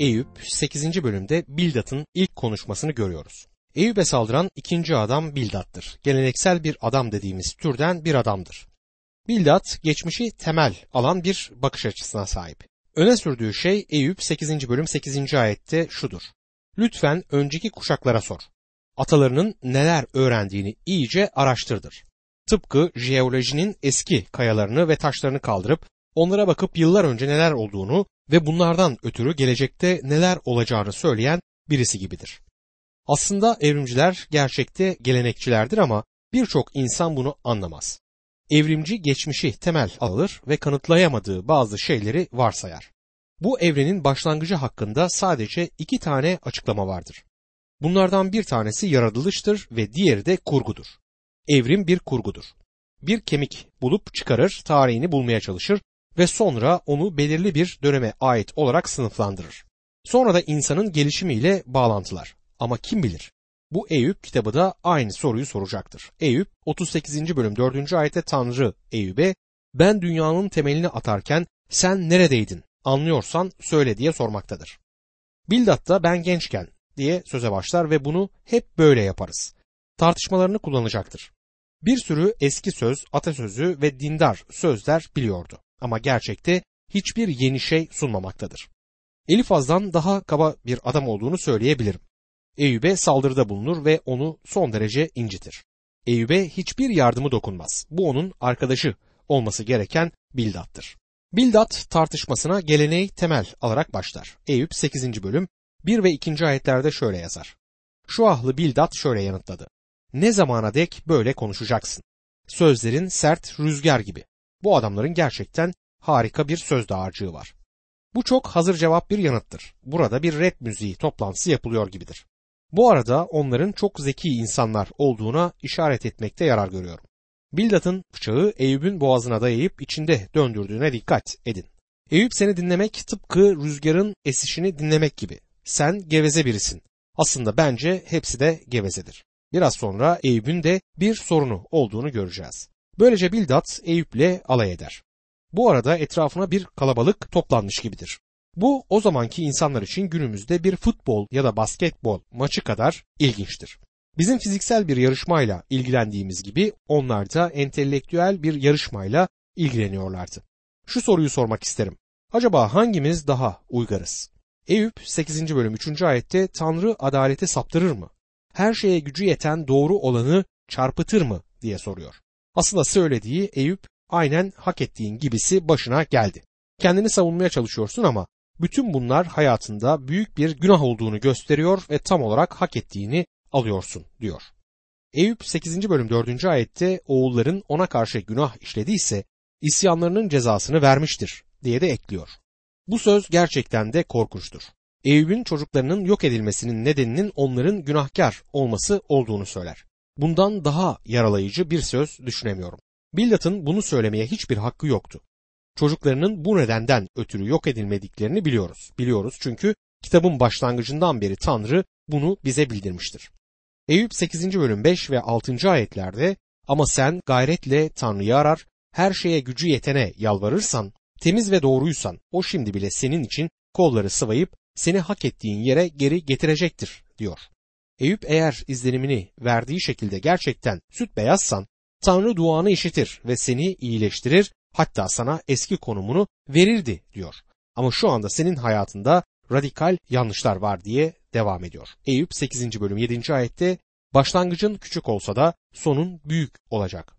Eyüp 8. bölümde Bildat'ın ilk konuşmasını görüyoruz. Eyüp'e saldıran ikinci adam Bildat'tır. Geleneksel bir adam dediğimiz türden bir adamdır. Bildat geçmişi temel alan bir bakış açısına sahip. Öne sürdüğü şey Eyüp 8. bölüm 8. ayette şudur. Lütfen önceki kuşaklara sor. Atalarının neler öğrendiğini iyice araştırdır. Tıpkı jeolojinin eski kayalarını ve taşlarını kaldırıp onlara bakıp yıllar önce neler olduğunu ve bunlardan ötürü gelecekte neler olacağını söyleyen birisi gibidir. Aslında evrimciler gerçekte gelenekçilerdir ama birçok insan bunu anlamaz. Evrimci geçmişi temel alır ve kanıtlayamadığı bazı şeyleri varsayar. Bu evrenin başlangıcı hakkında sadece iki tane açıklama vardır. Bunlardan bir tanesi yaratılıştır ve diğeri de kurgudur. Evrim bir kurgudur. Bir kemik bulup çıkarır, tarihini bulmaya çalışır ve sonra onu belirli bir döneme ait olarak sınıflandırır. Sonra da insanın gelişimiyle bağlantılar. Ama kim bilir? Bu Eyüp kitabı da aynı soruyu soracaktır. Eyüp 38. bölüm 4. ayette Tanrı Eyüp'e ben dünyanın temelini atarken sen neredeydin anlıyorsan söyle diye sormaktadır. Bildat da ben gençken diye söze başlar ve bunu hep böyle yaparız. Tartışmalarını kullanacaktır. Bir sürü eski söz, atasözü ve dindar sözler biliyordu ama gerçekte hiçbir yeni şey sunmamaktadır. Elifaz'dan daha kaba bir adam olduğunu söyleyebilirim. Eyüp'e saldırıda bulunur ve onu son derece incitir. Eyüp'e hiçbir yardımı dokunmaz. Bu onun arkadaşı olması gereken Bildat'tır. Bildat tartışmasına geleneği temel alarak başlar. Eyüp 8. bölüm 1 ve 2. ayetlerde şöyle yazar. Şu ahlı Bildat şöyle yanıtladı. Ne zamana dek böyle konuşacaksın? Sözlerin sert rüzgar gibi. Bu adamların gerçekten harika bir söz dağarcığı var. Bu çok hazır cevap bir yanıttır. Burada bir rap müziği toplantısı yapılıyor gibidir. Bu arada onların çok zeki insanlar olduğuna işaret etmekte yarar görüyorum. Bildat'ın bıçağı Eyüp'ün boğazına dayayıp içinde döndürdüğüne dikkat edin. Eyüp seni dinlemek tıpkı rüzgarın esişini dinlemek gibi. Sen geveze birisin. Aslında bence hepsi de gevezedir. Biraz sonra Eyüp'ün de bir sorunu olduğunu göreceğiz. Böylece Bildat Eyüp'le alay eder. Bu arada etrafına bir kalabalık toplanmış gibidir. Bu o zamanki insanlar için günümüzde bir futbol ya da basketbol maçı kadar ilginçtir. Bizim fiziksel bir yarışmayla ilgilendiğimiz gibi onlar da entelektüel bir yarışmayla ilgileniyorlardı. Şu soruyu sormak isterim. Acaba hangimiz daha uygarız? Eyüp 8. bölüm 3. ayette Tanrı adaleti saptırır mı? Her şeye gücü yeten doğru olanı çarpıtır mı diye soruyor. Aslında söylediği Eyüp aynen hak ettiğin gibisi başına geldi. Kendini savunmaya çalışıyorsun ama bütün bunlar hayatında büyük bir günah olduğunu gösteriyor ve tam olarak hak ettiğini alıyorsun diyor. Eyüp 8. bölüm 4. ayette oğulların ona karşı günah işlediyse isyanlarının cezasını vermiştir diye de ekliyor. Bu söz gerçekten de korkunçtur. Eyüp'ün çocuklarının yok edilmesinin nedeninin onların günahkar olması olduğunu söyler. Bundan daha yaralayıcı bir söz düşünemiyorum. Bildat'ın bunu söylemeye hiçbir hakkı yoktu. Çocuklarının bu nedenden ötürü yok edilmediklerini biliyoruz. Biliyoruz çünkü kitabın başlangıcından beri Tanrı bunu bize bildirmiştir. Eyüp 8. bölüm 5 ve 6. ayetlerde ama sen gayretle Tanrı'yı arar, her şeye gücü yetene yalvarırsan, temiz ve doğruysan o şimdi bile senin için kolları sıvayıp seni hak ettiğin yere geri getirecektir diyor. Eyüp eğer izlenimini verdiği şekilde gerçekten süt beyazsan Tanrı duanı işitir ve seni iyileştirir hatta sana eski konumunu verirdi diyor. Ama şu anda senin hayatında radikal yanlışlar var diye devam ediyor. Eyüp 8. bölüm 7. ayette başlangıcın küçük olsa da sonun büyük olacak.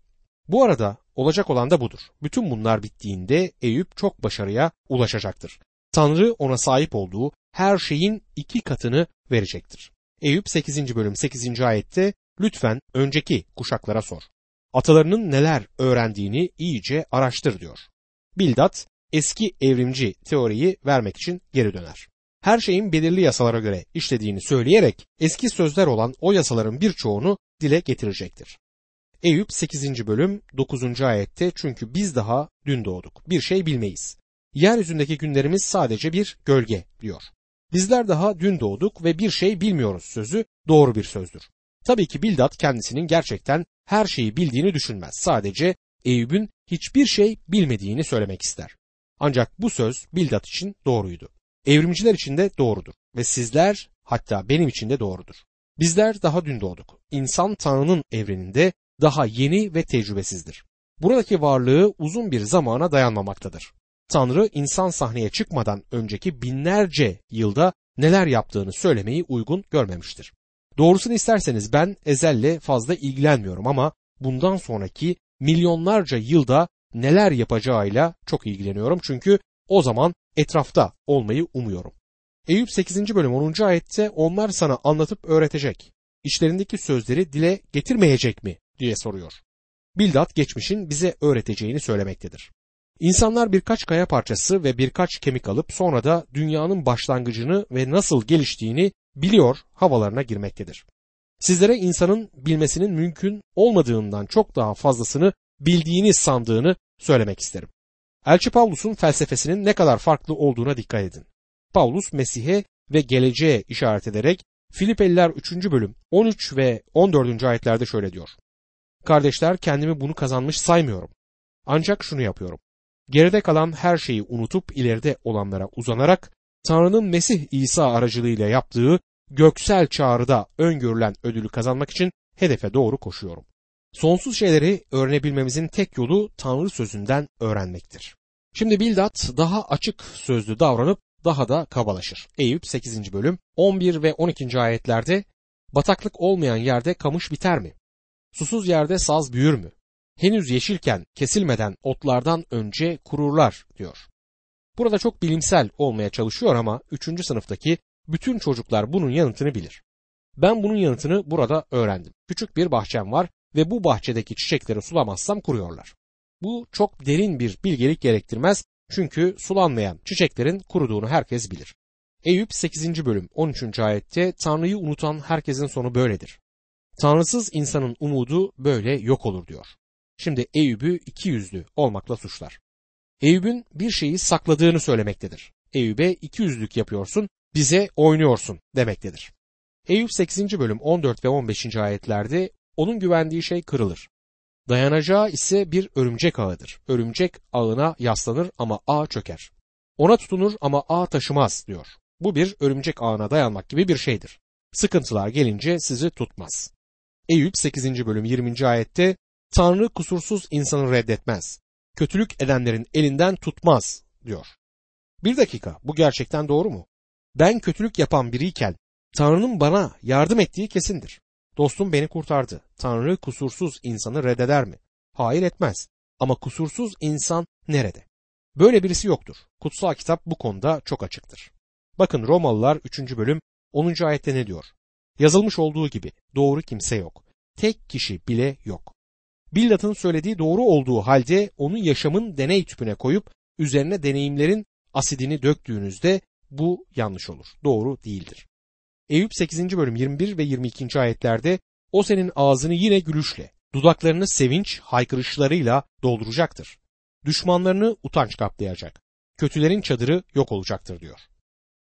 Bu arada olacak olan da budur. Bütün bunlar bittiğinde Eyüp çok başarıya ulaşacaktır. Tanrı ona sahip olduğu her şeyin iki katını verecektir. Eyüp 8. bölüm 8. ayette lütfen önceki kuşaklara sor. Atalarının neler öğrendiğini iyice araştır diyor. Bildat eski evrimci teoriyi vermek için geri döner. Her şeyin belirli yasalara göre işlediğini söyleyerek eski sözler olan o yasaların birçoğunu dile getirecektir. Eyüp 8. bölüm 9. ayette çünkü biz daha dün doğduk. Bir şey bilmeyiz. Yeryüzündeki günlerimiz sadece bir gölge diyor. Bizler daha dün doğduk ve bir şey bilmiyoruz sözü doğru bir sözdür. Tabii ki Bildat kendisinin gerçekten her şeyi bildiğini düşünmez. Sadece Eyüp'ün hiçbir şey bilmediğini söylemek ister. Ancak bu söz Bildat için doğruydu. evrimciler için de doğrudur ve sizler hatta benim için de doğrudur. Bizler daha dün doğduk. İnsan Tanrı'nın evreninde daha yeni ve tecrübesizdir. Buradaki varlığı uzun bir zamana dayanmamaktadır. Tanrı insan sahneye çıkmadan önceki binlerce yılda neler yaptığını söylemeyi uygun görmemiştir. Doğrusunu isterseniz ben ezelle fazla ilgilenmiyorum ama bundan sonraki milyonlarca yılda neler yapacağıyla çok ilgileniyorum çünkü o zaman etrafta olmayı umuyorum. Eyüp 8. bölüm 10. ayette onlar sana anlatıp öğretecek. İçlerindeki sözleri dile getirmeyecek mi diye soruyor. Bildat geçmişin bize öğreteceğini söylemektedir. İnsanlar birkaç kaya parçası ve birkaç kemik alıp sonra da dünyanın başlangıcını ve nasıl geliştiğini biliyor havalarına girmektedir. Sizlere insanın bilmesinin mümkün olmadığından çok daha fazlasını bildiğini sandığını söylemek isterim. Elçi Pavlus'un felsefesinin ne kadar farklı olduğuna dikkat edin. Pavlus Mesih'e ve geleceğe işaret ederek Filipeliler 3. bölüm 13 ve 14. ayetlerde şöyle diyor. Kardeşler kendimi bunu kazanmış saymıyorum. Ancak şunu yapıyorum. Geride kalan her şeyi unutup ileride olanlara uzanarak Tanrı'nın Mesih İsa aracılığıyla yaptığı göksel çağrıda öngörülen ödülü kazanmak için hedefe doğru koşuyorum. Sonsuz şeyleri öğrenebilmemizin tek yolu Tanrı sözünden öğrenmektir. Şimdi Bildat daha açık sözlü davranıp daha da kabalaşır. Eyüp 8. bölüm 11 ve 12. ayetlerde bataklık olmayan yerde kamış biter mi? Susuz yerde saz büyür mü? Henüz yeşilken kesilmeden otlardan önce kururlar diyor. Burada çok bilimsel olmaya çalışıyor ama 3. sınıftaki bütün çocuklar bunun yanıtını bilir. Ben bunun yanıtını burada öğrendim. Küçük bir bahçem var ve bu bahçedeki çiçekleri sulamazsam kuruyorlar. Bu çok derin bir bilgelik gerektirmez çünkü sulanmayan çiçeklerin kuruduğunu herkes bilir. Eyüp 8. bölüm 13. ayette Tanrı'yı unutan herkesin sonu böyledir. Tanrısız insanın umudu böyle yok olur diyor. Şimdi Eyüp'ü iki yüzlü olmakla suçlar. Eyüp'ün bir şeyi sakladığını söylemektedir. Eyüp'e iki yüzlük yapıyorsun, bize oynuyorsun demektedir. Eyüp 8. bölüm 14 ve 15. ayetlerde onun güvendiği şey kırılır. Dayanacağı ise bir örümcek ağıdır. Örümcek ağına yaslanır ama ağ çöker. Ona tutunur ama ağ taşımaz diyor. Bu bir örümcek ağına dayanmak gibi bir şeydir. Sıkıntılar gelince sizi tutmaz. Eyüp 8. bölüm 20. ayette Tanrı kusursuz insanı reddetmez. Kötülük edenlerin elinden tutmaz diyor. Bir dakika bu gerçekten doğru mu? Ben kötülük yapan biriyken Tanrı'nın bana yardım ettiği kesindir. Dostum beni kurtardı. Tanrı kusursuz insanı reddeder mi? Hayır etmez. Ama kusursuz insan nerede? Böyle birisi yoktur. Kutsal kitap bu konuda çok açıktır. Bakın Romalılar 3. bölüm 10. ayette ne diyor? Yazılmış olduğu gibi doğru kimse yok. Tek kişi bile yok. Bildat'ın söylediği doğru olduğu halde onu yaşamın deney tüpüne koyup üzerine deneyimlerin asidini döktüğünüzde bu yanlış olur. Doğru değildir. Eyüp 8. bölüm 21 ve 22. ayetlerde o senin ağzını yine gülüşle, dudaklarını sevinç haykırışlarıyla dolduracaktır. Düşmanlarını utanç kaplayacak. Kötülerin çadırı yok olacaktır diyor.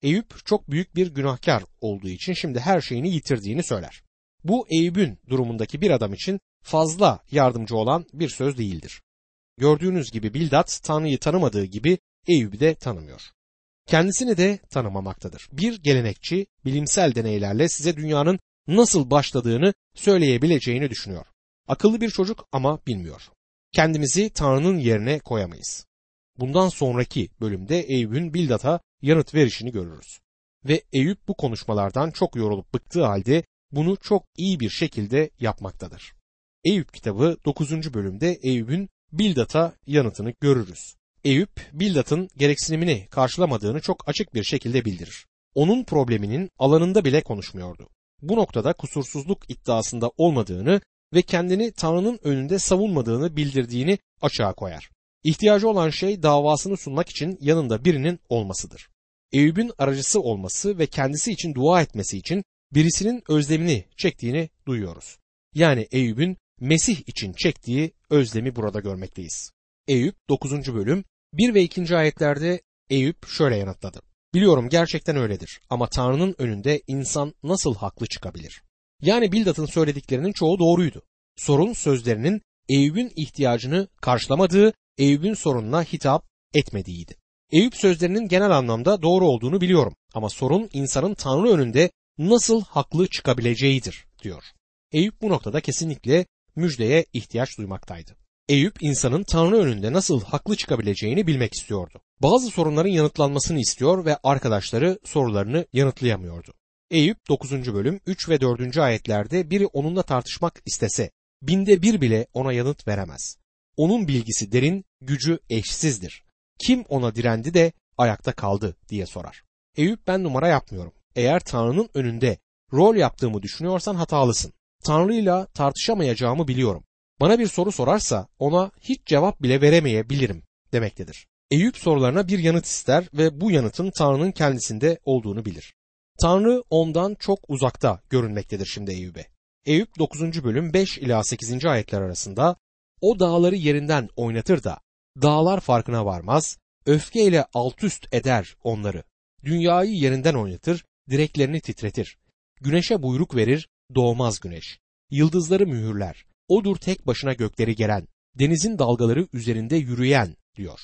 Eyüp çok büyük bir günahkar olduğu için şimdi her şeyini yitirdiğini söyler. Bu Eyüp'ün durumundaki bir adam için fazla yardımcı olan bir söz değildir. Gördüğünüz gibi Bildat Tanrı'yı tanımadığı gibi Eyüp'ü de tanımıyor kendisini de tanımamaktadır. Bir gelenekçi bilimsel deneylerle size dünyanın nasıl başladığını söyleyebileceğini düşünüyor. Akıllı bir çocuk ama bilmiyor. Kendimizi Tanrı'nın yerine koyamayız. Bundan sonraki bölümde Eyüp'ün Bildat'a yanıt verişini görürüz. Ve Eyüp bu konuşmalardan çok yorulup bıktığı halde bunu çok iyi bir şekilde yapmaktadır. Eyüp kitabı 9. bölümde Eyüp'ün Bildat'a yanıtını görürüz. Eyüp, Bildat'ın gereksinimini karşılamadığını çok açık bir şekilde bildirir. Onun probleminin alanında bile konuşmuyordu. Bu noktada kusursuzluk iddiasında olmadığını ve kendini Tanrı'nın önünde savunmadığını bildirdiğini açığa koyar. İhtiyacı olan şey davasını sunmak için yanında birinin olmasıdır. Eyüp'ün aracısı olması ve kendisi için dua etmesi için birisinin özlemini çektiğini duyuyoruz. Yani Eyüp'ün Mesih için çektiği özlemi burada görmekteyiz. Eyüp 9. bölüm 1 ve 2. ayetlerde Eyüp şöyle yanıtladı. Biliyorum gerçekten öyledir ama Tanrı'nın önünde insan nasıl haklı çıkabilir? Yani Bildat'ın söylediklerinin çoğu doğruydu. Sorun sözlerinin Eyüp'ün ihtiyacını karşılamadığı, Eyüp'ün sorununa hitap etmediğiydi. Eyüp sözlerinin genel anlamda doğru olduğunu biliyorum ama sorun insanın Tanrı önünde nasıl haklı çıkabileceğidir diyor. Eyüp bu noktada kesinlikle müjdeye ihtiyaç duymaktaydı. Eyüp insanın Tanrı önünde nasıl haklı çıkabileceğini bilmek istiyordu. Bazı sorunların yanıtlanmasını istiyor ve arkadaşları sorularını yanıtlayamıyordu. Eyüp 9. bölüm 3 ve 4. ayetlerde biri onunla tartışmak istese binde bir bile ona yanıt veremez. Onun bilgisi derin, gücü eşsizdir. Kim ona direndi de ayakta kaldı diye sorar. Eyüp ben numara yapmıyorum. Eğer Tanrı'nın önünde rol yaptığımı düşünüyorsan hatalısın. Tanrı'yla tartışamayacağımı biliyorum. Bana bir soru sorarsa ona hiç cevap bile veremeyebilirim demektedir. Eyüp sorularına bir yanıt ister ve bu yanıtın Tanrı'nın kendisinde olduğunu bilir. Tanrı ondan çok uzakta görünmektedir şimdi Eyüp'e. Eyüp 9. bölüm 5 ila 8. ayetler arasında o dağları yerinden oynatır da dağlar farkına varmaz, öfkeyle alt üst eder onları. Dünyayı yerinden oynatır, direklerini titretir. Güneşe buyruk verir, doğmaz güneş. Yıldızları mühürler. Odur tek başına gökleri gelen, denizin dalgaları üzerinde yürüyen diyor.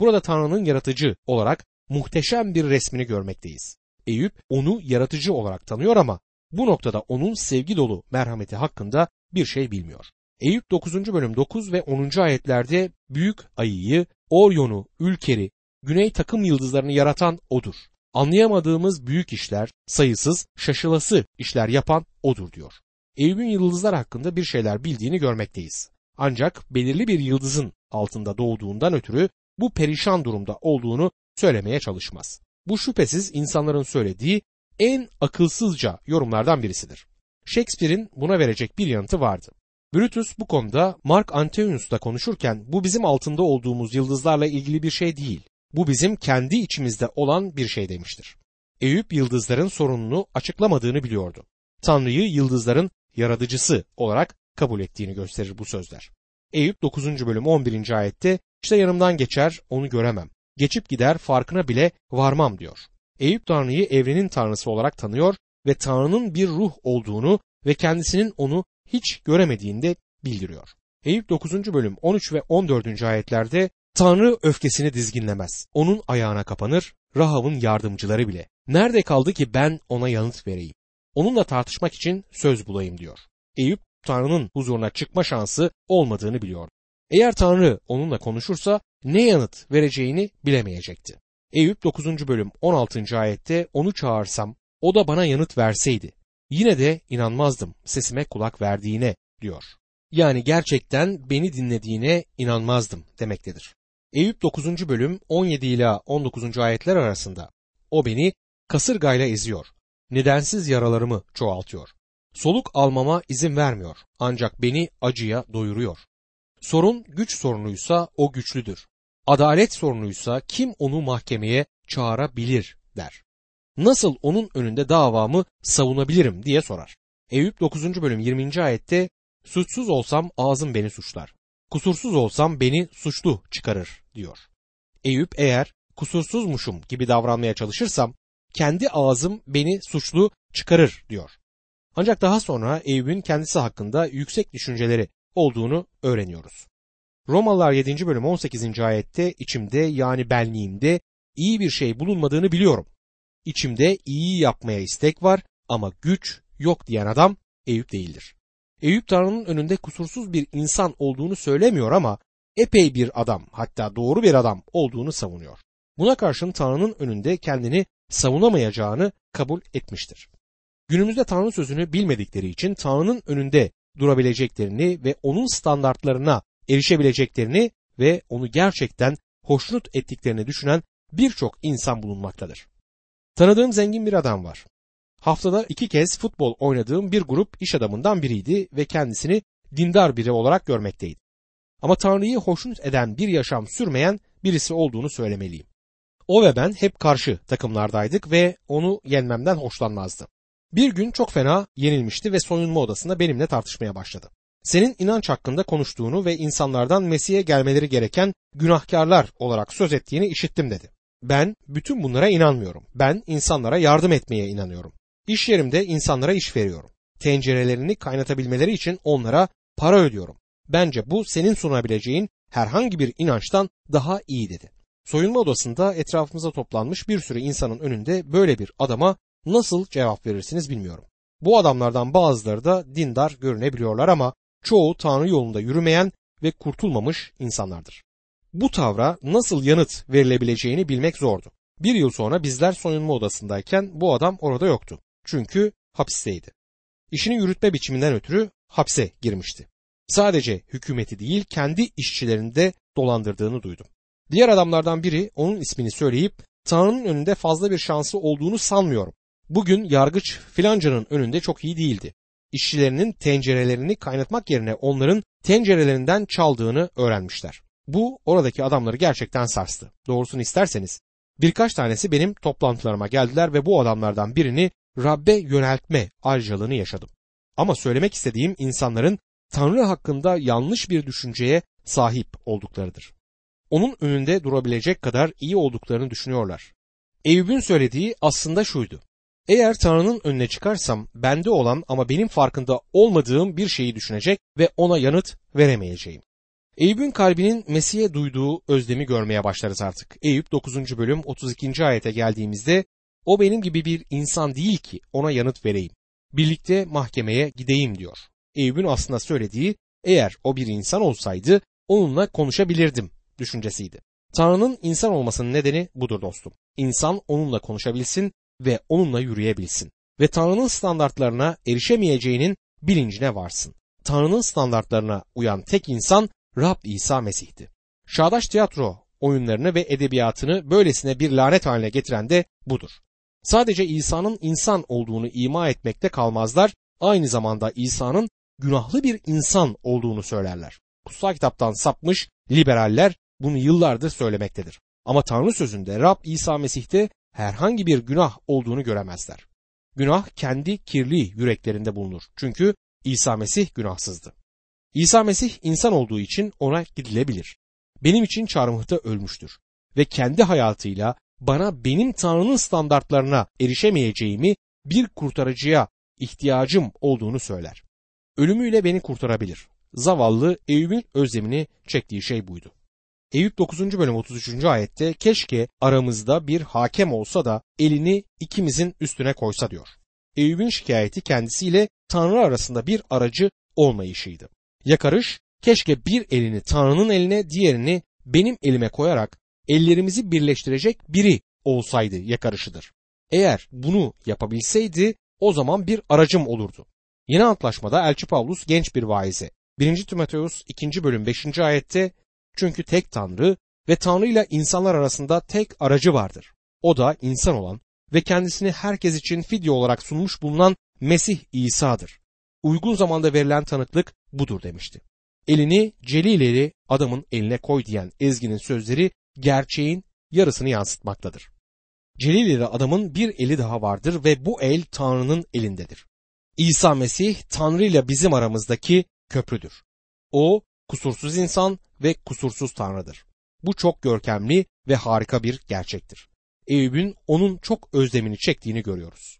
Burada Tanrı'nın yaratıcı olarak muhteşem bir resmini görmekteyiz. Eyüp onu yaratıcı olarak tanıyor ama bu noktada onun sevgi dolu merhameti hakkında bir şey bilmiyor. Eyüp 9. bölüm 9 ve 10. ayetlerde büyük ayıyı, Orion'u, Ülker'i, güney takım yıldızlarını yaratan odur. Anlayamadığımız büyük işler, sayısız, şaşılası işler yapan odur diyor. Eyüp'ün yıldızlar hakkında bir şeyler bildiğini görmekteyiz. Ancak belirli bir yıldızın altında doğduğundan ötürü bu perişan durumda olduğunu söylemeye çalışmaz. Bu şüphesiz insanların söylediği en akılsızca yorumlardan birisidir. Shakespeare'in buna verecek bir yanıtı vardı. Brutus bu konuda Mark Antonius'ta konuşurken bu bizim altında olduğumuz yıldızlarla ilgili bir şey değil. Bu bizim kendi içimizde olan bir şey demiştir. Eyüp yıldızların sorununu açıklamadığını biliyordu. Tanrı'yı yıldızların yaratıcısı olarak kabul ettiğini gösterir bu sözler. Eyüp 9. bölüm 11. ayette işte yanımdan geçer onu göremem. Geçip gider farkına bile varmam diyor. Eyüp Tanrı'yı evrenin tanrısı olarak tanıyor ve Tanrı'nın bir ruh olduğunu ve kendisinin onu hiç göremediğinde bildiriyor. Eyüp 9. bölüm 13 ve 14. ayetlerde Tanrı öfkesini dizginlemez. Onun ayağına kapanır, Rahav'ın yardımcıları bile. Nerede kaldı ki ben ona yanıt vereyim? Onunla tartışmak için söz bulayım diyor. Eyüp Tanrı'nın huzuruna çıkma şansı olmadığını biliyor. Eğer Tanrı onunla konuşursa ne yanıt vereceğini bilemeyecekti. Eyüp 9. bölüm 16. ayette onu çağırsam o da bana yanıt verseydi yine de inanmazdım sesime kulak verdiğine diyor. Yani gerçekten beni dinlediğine inanmazdım demektedir. Eyüp 9. bölüm 17 ila 19. ayetler arasında o beni kasırgayla eziyor. Nedensiz yaralarımı çoğaltıyor. Soluk almama izin vermiyor ancak beni acıya doyuruyor. Sorun güç sorunuysa o güçlüdür. Adalet sorunuysa kim onu mahkemeye çağırabilir der. Nasıl onun önünde davamı savunabilirim diye sorar. Eyüp 9. bölüm 20. ayette suçsuz olsam ağzım beni suçlar. Kusursuz olsam beni suçlu çıkarır diyor. Eyüp eğer kusursuzmuşum gibi davranmaya çalışırsam kendi ağzım beni suçlu çıkarır diyor. Ancak daha sonra Eyüp'ün kendisi hakkında yüksek düşünceleri olduğunu öğreniyoruz. Romalılar 7. bölüm 18. ayette içimde yani benliğimde iyi bir şey bulunmadığını biliyorum. İçimde iyi yapmaya istek var ama güç yok diyen adam Eyüp değildir. Eyüp Tanrı'nın önünde kusursuz bir insan olduğunu söylemiyor ama epey bir adam hatta doğru bir adam olduğunu savunuyor. Buna karşın Tanrı'nın önünde kendini savunamayacağını kabul etmiştir. Günümüzde Tanrı sözünü bilmedikleri için Tanrı'nın önünde durabileceklerini ve onun standartlarına erişebileceklerini ve onu gerçekten hoşnut ettiklerini düşünen birçok insan bulunmaktadır. Tanıdığım zengin bir adam var. Haftada iki kez futbol oynadığım bir grup iş adamından biriydi ve kendisini dindar biri olarak görmekteydi. Ama Tanrı'yı hoşnut eden bir yaşam sürmeyen birisi olduğunu söylemeliyim. O ve ben hep karşı takımlardaydık ve onu yenmemden hoşlanmazdı. Bir gün çok fena yenilmişti ve soyunma odasında benimle tartışmaya başladı. Senin inanç hakkında konuştuğunu ve insanlardan Mesih'e gelmeleri gereken günahkarlar olarak söz ettiğini işittim dedi. Ben bütün bunlara inanmıyorum. Ben insanlara yardım etmeye inanıyorum. İş yerimde insanlara iş veriyorum. Tencerelerini kaynatabilmeleri için onlara para ödüyorum. Bence bu senin sunabileceğin herhangi bir inançtan daha iyi dedi. Soyunma odasında etrafımıza toplanmış bir sürü insanın önünde böyle bir adama nasıl cevap verirsiniz bilmiyorum. Bu adamlardan bazıları da dindar görünebiliyorlar ama çoğu Tanrı yolunda yürümeyen ve kurtulmamış insanlardır. Bu tavra nasıl yanıt verilebileceğini bilmek zordu. Bir yıl sonra bizler soyunma odasındayken bu adam orada yoktu. Çünkü hapisteydi. İşini yürütme biçiminden ötürü hapse girmişti. Sadece hükümeti değil kendi işçilerini de dolandırdığını duydum. Diğer adamlardan biri onun ismini söyleyip Tanrı'nın önünde fazla bir şansı olduğunu sanmıyorum. Bugün yargıç filancanın önünde çok iyi değildi. İşçilerinin tencerelerini kaynatmak yerine onların tencerelerinden çaldığını öğrenmişler. Bu oradaki adamları gerçekten sarstı. Doğrusunu isterseniz birkaç tanesi benim toplantılarıma geldiler ve bu adamlardan birini Rabbe yöneltme ayrıcalığını yaşadım. Ama söylemek istediğim insanların Tanrı hakkında yanlış bir düşünceye sahip olduklarıdır. Onun önünde durabilecek kadar iyi olduklarını düşünüyorlar. Eyüp'ün söylediği aslında şuydu. Eğer Tanrı'nın önüne çıkarsam bende olan ama benim farkında olmadığım bir şeyi düşünecek ve ona yanıt veremeyeceğim. Eyüp'ün kalbinin Mesih'e duyduğu özlemi görmeye başlarız artık. Eyüp 9. bölüm 32. ayete geldiğimizde o benim gibi bir insan değil ki ona yanıt vereyim. Birlikte mahkemeye gideyim diyor. Eyüp'ün aslında söylediği eğer o bir insan olsaydı onunla konuşabilirdim düşüncesiydi. Tanrı'nın insan olmasının nedeni budur dostum. İnsan onunla konuşabilsin ve onunla yürüyebilsin. Ve Tanrı'nın standartlarına erişemeyeceğinin bilincine varsın. Tanrı'nın standartlarına uyan tek insan Rab İsa Mesih'ti. Çağdaş tiyatro oyunlarını ve edebiyatını böylesine bir lanet haline getiren de budur. Sadece İsa'nın insan olduğunu ima etmekte kalmazlar, aynı zamanda İsa'nın günahlı bir insan olduğunu söylerler. Kutsal kitaptan sapmış liberaller bunu yıllardır söylemektedir. Ama Tanrı sözünde Rab İsa Mesih'te herhangi bir günah olduğunu göremezler. Günah kendi kirli yüreklerinde bulunur. Çünkü İsa Mesih günahsızdı. İsa Mesih insan olduğu için ona gidilebilir. Benim için çarmıhta ölmüştür ve kendi hayatıyla bana benim Tanrı'nın standartlarına erişemeyeceğimi bir kurtarıcıya ihtiyacım olduğunu söyler. Ölümüyle beni kurtarabilir. Zavallı Eyüp'ün özlemini çektiği şey buydu. Eyüp 9. bölüm 33. ayette keşke aramızda bir hakem olsa da elini ikimizin üstüne koysa diyor. Eyüp'ün şikayeti kendisiyle Tanrı arasında bir aracı olmayışıydı. Yakarış keşke bir elini Tanrı'nın eline diğerini benim elime koyarak ellerimizi birleştirecek biri olsaydı yakarışıdır. Eğer bunu yapabilseydi o zaman bir aracım olurdu. Yeni antlaşmada Elçi Pavlus genç bir vaize. 1. Timoteus 2. bölüm 5. ayette çünkü tek Tanrı ve Tanrı ile insanlar arasında tek aracı vardır. O da insan olan ve kendisini herkes için fidye olarak sunmuş bulunan Mesih İsa'dır. Uygun zamanda verilen tanıklık budur demişti. Elini Celileri adamın eline koy diyen Ezgi'nin sözleri gerçeğin yarısını yansıtmaktadır. Celileri adamın bir eli daha vardır ve bu el Tanrı'nın elindedir. İsa Mesih Tanrı ile bizim aramızdaki köprüdür. O kusursuz insan ve kusursuz Tanrı'dır. Bu çok görkemli ve harika bir gerçektir. Eyüp'ün onun çok özlemini çektiğini görüyoruz.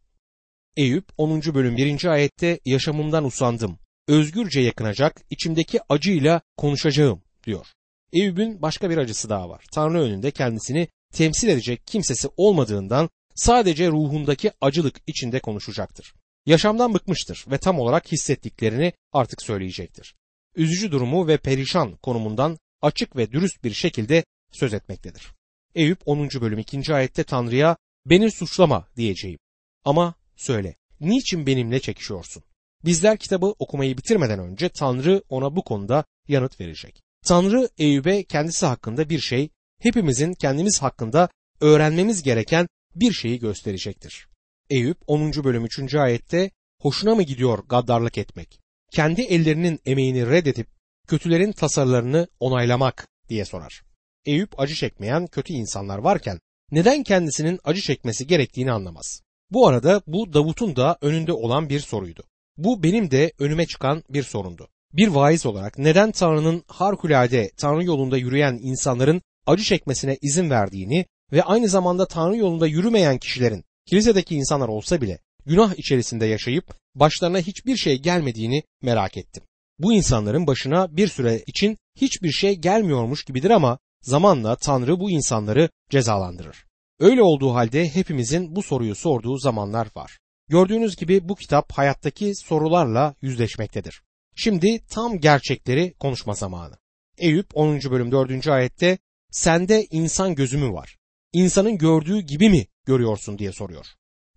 Eyüp 10. bölüm 1. ayette yaşamımdan usandım. Özgürce yakınacak, içimdeki acıyla konuşacağım diyor. Eyüp'ün başka bir acısı daha var. Tanrı önünde kendisini temsil edecek kimsesi olmadığından sadece ruhundaki acılık içinde konuşacaktır. Yaşamdan bıkmıştır ve tam olarak hissettiklerini artık söyleyecektir üzücü durumu ve perişan konumundan açık ve dürüst bir şekilde söz etmektedir. Eyüp 10. bölüm 2. ayette Tanrı'ya beni suçlama diyeceğim. Ama söyle, niçin benimle çekişiyorsun? Bizler kitabı okumayı bitirmeden önce Tanrı ona bu konuda yanıt verecek. Tanrı Eyüp'e kendisi hakkında bir şey, hepimizin kendimiz hakkında öğrenmemiz gereken bir şeyi gösterecektir. Eyüp 10. bölüm 3. ayette hoşuna mı gidiyor gaddarlık etmek? Kendi ellerinin emeğini reddedip kötülerin tasarılarını onaylamak diye sorar. Eyüp acı çekmeyen kötü insanlar varken neden kendisinin acı çekmesi gerektiğini anlamaz. Bu arada bu Davut'un da önünde olan bir soruydu. Bu benim de önüme çıkan bir sorundu. Bir vaiz olarak neden Tanrı'nın harikulade Tanrı yolunda yürüyen insanların acı çekmesine izin verdiğini ve aynı zamanda Tanrı yolunda yürümeyen kişilerin kilisedeki insanlar olsa bile günah içerisinde yaşayıp başlarına hiçbir şey gelmediğini merak ettim. Bu insanların başına bir süre için hiçbir şey gelmiyormuş gibidir ama zamanla Tanrı bu insanları cezalandırır. Öyle olduğu halde hepimizin bu soruyu sorduğu zamanlar var. Gördüğünüz gibi bu kitap hayattaki sorularla yüzleşmektedir. Şimdi tam gerçekleri konuşma zamanı. Eyüp 10. bölüm 4. ayette sende insan gözü mü var? İnsanın gördüğü gibi mi görüyorsun diye soruyor.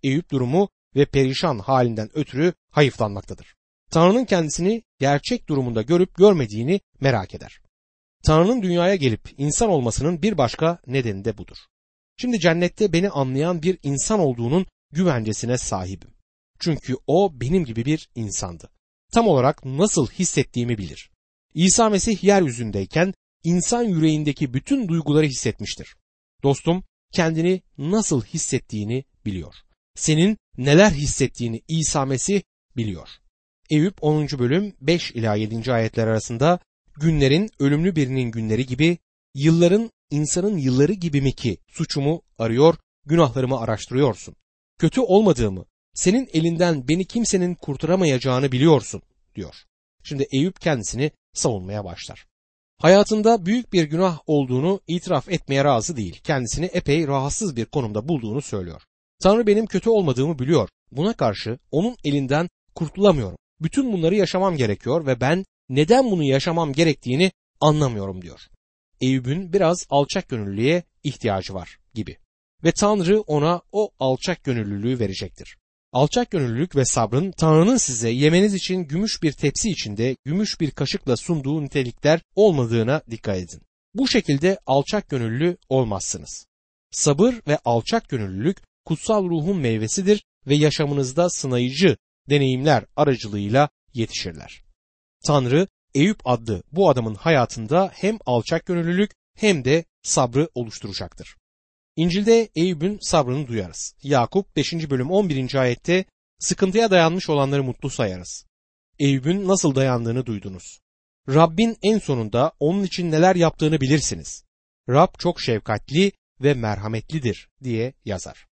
Eyüp durumu ve perişan halinden ötürü hayıflanmaktadır. Tanrı'nın kendisini gerçek durumunda görüp görmediğini merak eder. Tanrı'nın dünyaya gelip insan olmasının bir başka nedeni de budur. Şimdi cennette beni anlayan bir insan olduğunun güvencesine sahibim. Çünkü o benim gibi bir insandı. Tam olarak nasıl hissettiğimi bilir. İsa Mesih yeryüzündeyken insan yüreğindeki bütün duyguları hissetmiştir. Dostum kendini nasıl hissettiğini biliyor. Senin neler hissettiğini İsa Mesih biliyor. Eyüp 10. bölüm 5 ila 7. ayetler arasında günlerin ölümlü birinin günleri gibi, yılların insanın yılları gibi mi ki suçumu arıyor, günahlarımı araştırıyorsun. Kötü olmadığımı, senin elinden beni kimsenin kurtaramayacağını biliyorsun diyor. Şimdi Eyüp kendisini savunmaya başlar. Hayatında büyük bir günah olduğunu itiraf etmeye razı değil. Kendisini epey rahatsız bir konumda bulduğunu söylüyor. Tanrı benim kötü olmadığımı biliyor. Buna karşı onun elinden kurtulamıyorum. Bütün bunları yaşamam gerekiyor ve ben neden bunu yaşamam gerektiğini anlamıyorum diyor. Eyüp'ün biraz alçak gönüllülüğe ihtiyacı var gibi. Ve Tanrı ona o alçak gönüllülüğü verecektir. Alçak gönüllülük ve sabrın Tanrı'nın size yemeniz için gümüş bir tepsi içinde gümüş bir kaşıkla sunduğu nitelikler olmadığına dikkat edin. Bu şekilde alçak gönüllü olmazsınız. Sabır ve alçak gönüllülük kutsal ruhun meyvesidir ve yaşamınızda sınayıcı deneyimler aracılığıyla yetişirler. Tanrı Eyüp adlı bu adamın hayatında hem alçak gönüllülük hem de sabrı oluşturacaktır. İncil'de Eyüp'ün sabrını duyarız. Yakup 5. bölüm 11. ayette sıkıntıya dayanmış olanları mutlu sayarız. Eyüp'ün nasıl dayandığını duydunuz. Rabbin en sonunda onun için neler yaptığını bilirsiniz. Rab çok şefkatli ve merhametlidir diye yazar.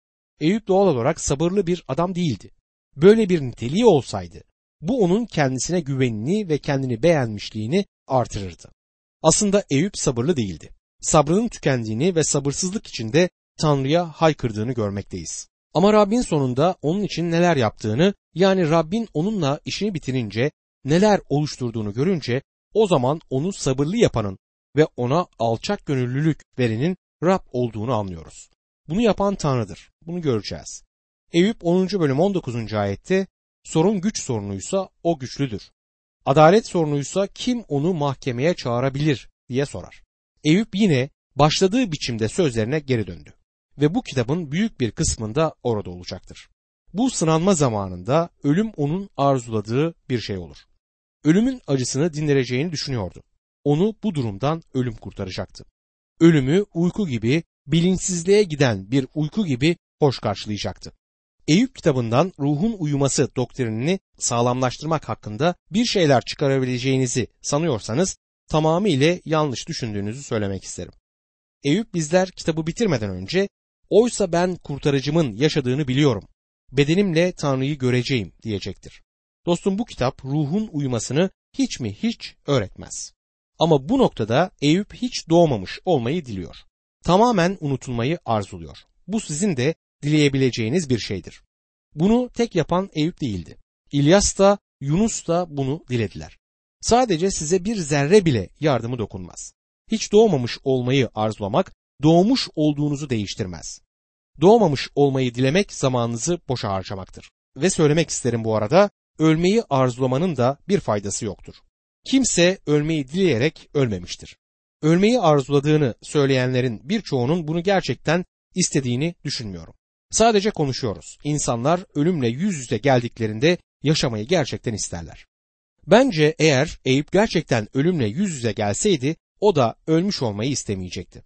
Eyüp doğal olarak sabırlı bir adam değildi. Böyle bir niteliği olsaydı bu onun kendisine güvenini ve kendini beğenmişliğini artırırdı. Aslında Eyüp sabırlı değildi. Sabrının tükendiğini ve sabırsızlık içinde Tanrı'ya haykırdığını görmekteyiz. Ama Rabbin sonunda onun için neler yaptığını yani Rabbin onunla işini bitirince neler oluşturduğunu görünce o zaman onu sabırlı yapanın ve ona alçak gönüllülük verenin Rab olduğunu anlıyoruz. Bunu yapan Tanrı'dır. Bunu göreceğiz. Eyüp 10. bölüm 19. ayette sorun güç sorunuysa o güçlüdür. Adalet sorunuysa kim onu mahkemeye çağırabilir diye sorar. Eyüp yine başladığı biçimde sözlerine geri döndü ve bu kitabın büyük bir kısmında orada olacaktır. Bu sınanma zamanında ölüm onun arzuladığı bir şey olur. Ölümün acısını dindireceğini düşünüyordu. Onu bu durumdan ölüm kurtaracaktı. Ölümü uyku gibi, bilinçsizliğe giden bir uyku gibi hoş karşılayacaktı. Eyüp kitabından ruhun uyuması doktrinini sağlamlaştırmak hakkında bir şeyler çıkarabileceğinizi sanıyorsanız tamamıyla yanlış düşündüğünüzü söylemek isterim. Eyüp bizler kitabı bitirmeden önce oysa ben kurtarıcımın yaşadığını biliyorum. Bedenimle Tanrı'yı göreceğim diyecektir. Dostum bu kitap ruhun uyumasını hiç mi hiç öğretmez. Ama bu noktada Eyüp hiç doğmamış olmayı diliyor. Tamamen unutulmayı arzuluyor. Bu sizin de dileyebileceğiniz bir şeydir. Bunu tek yapan Eyüp değildi. İlyas da Yunus da bunu dilediler. Sadece size bir zerre bile yardımı dokunmaz. Hiç doğmamış olmayı arzulamak doğmuş olduğunuzu değiştirmez. Doğmamış olmayı dilemek zamanınızı boşa harcamaktır. Ve söylemek isterim bu arada ölmeyi arzulamanın da bir faydası yoktur. Kimse ölmeyi dileyerek ölmemiştir. Ölmeyi arzuladığını söyleyenlerin birçoğunun bunu gerçekten istediğini düşünmüyorum. Sadece konuşuyoruz. İnsanlar ölümle yüz yüze geldiklerinde yaşamayı gerçekten isterler. Bence eğer Eyüp gerçekten ölümle yüz yüze gelseydi o da ölmüş olmayı istemeyecekti.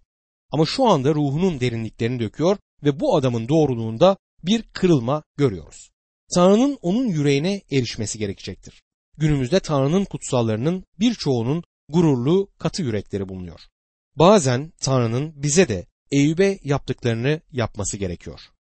Ama şu anda ruhunun derinliklerini döküyor ve bu adamın doğruluğunda bir kırılma görüyoruz. Tanrı'nın onun yüreğine erişmesi gerekecektir. Günümüzde Tanrı'nın kutsallarının birçoğunun gururlu, katı yürekleri bulunuyor. Bazen Tanrı'nın bize de Eyüp'e yaptıklarını yapması gerekiyor.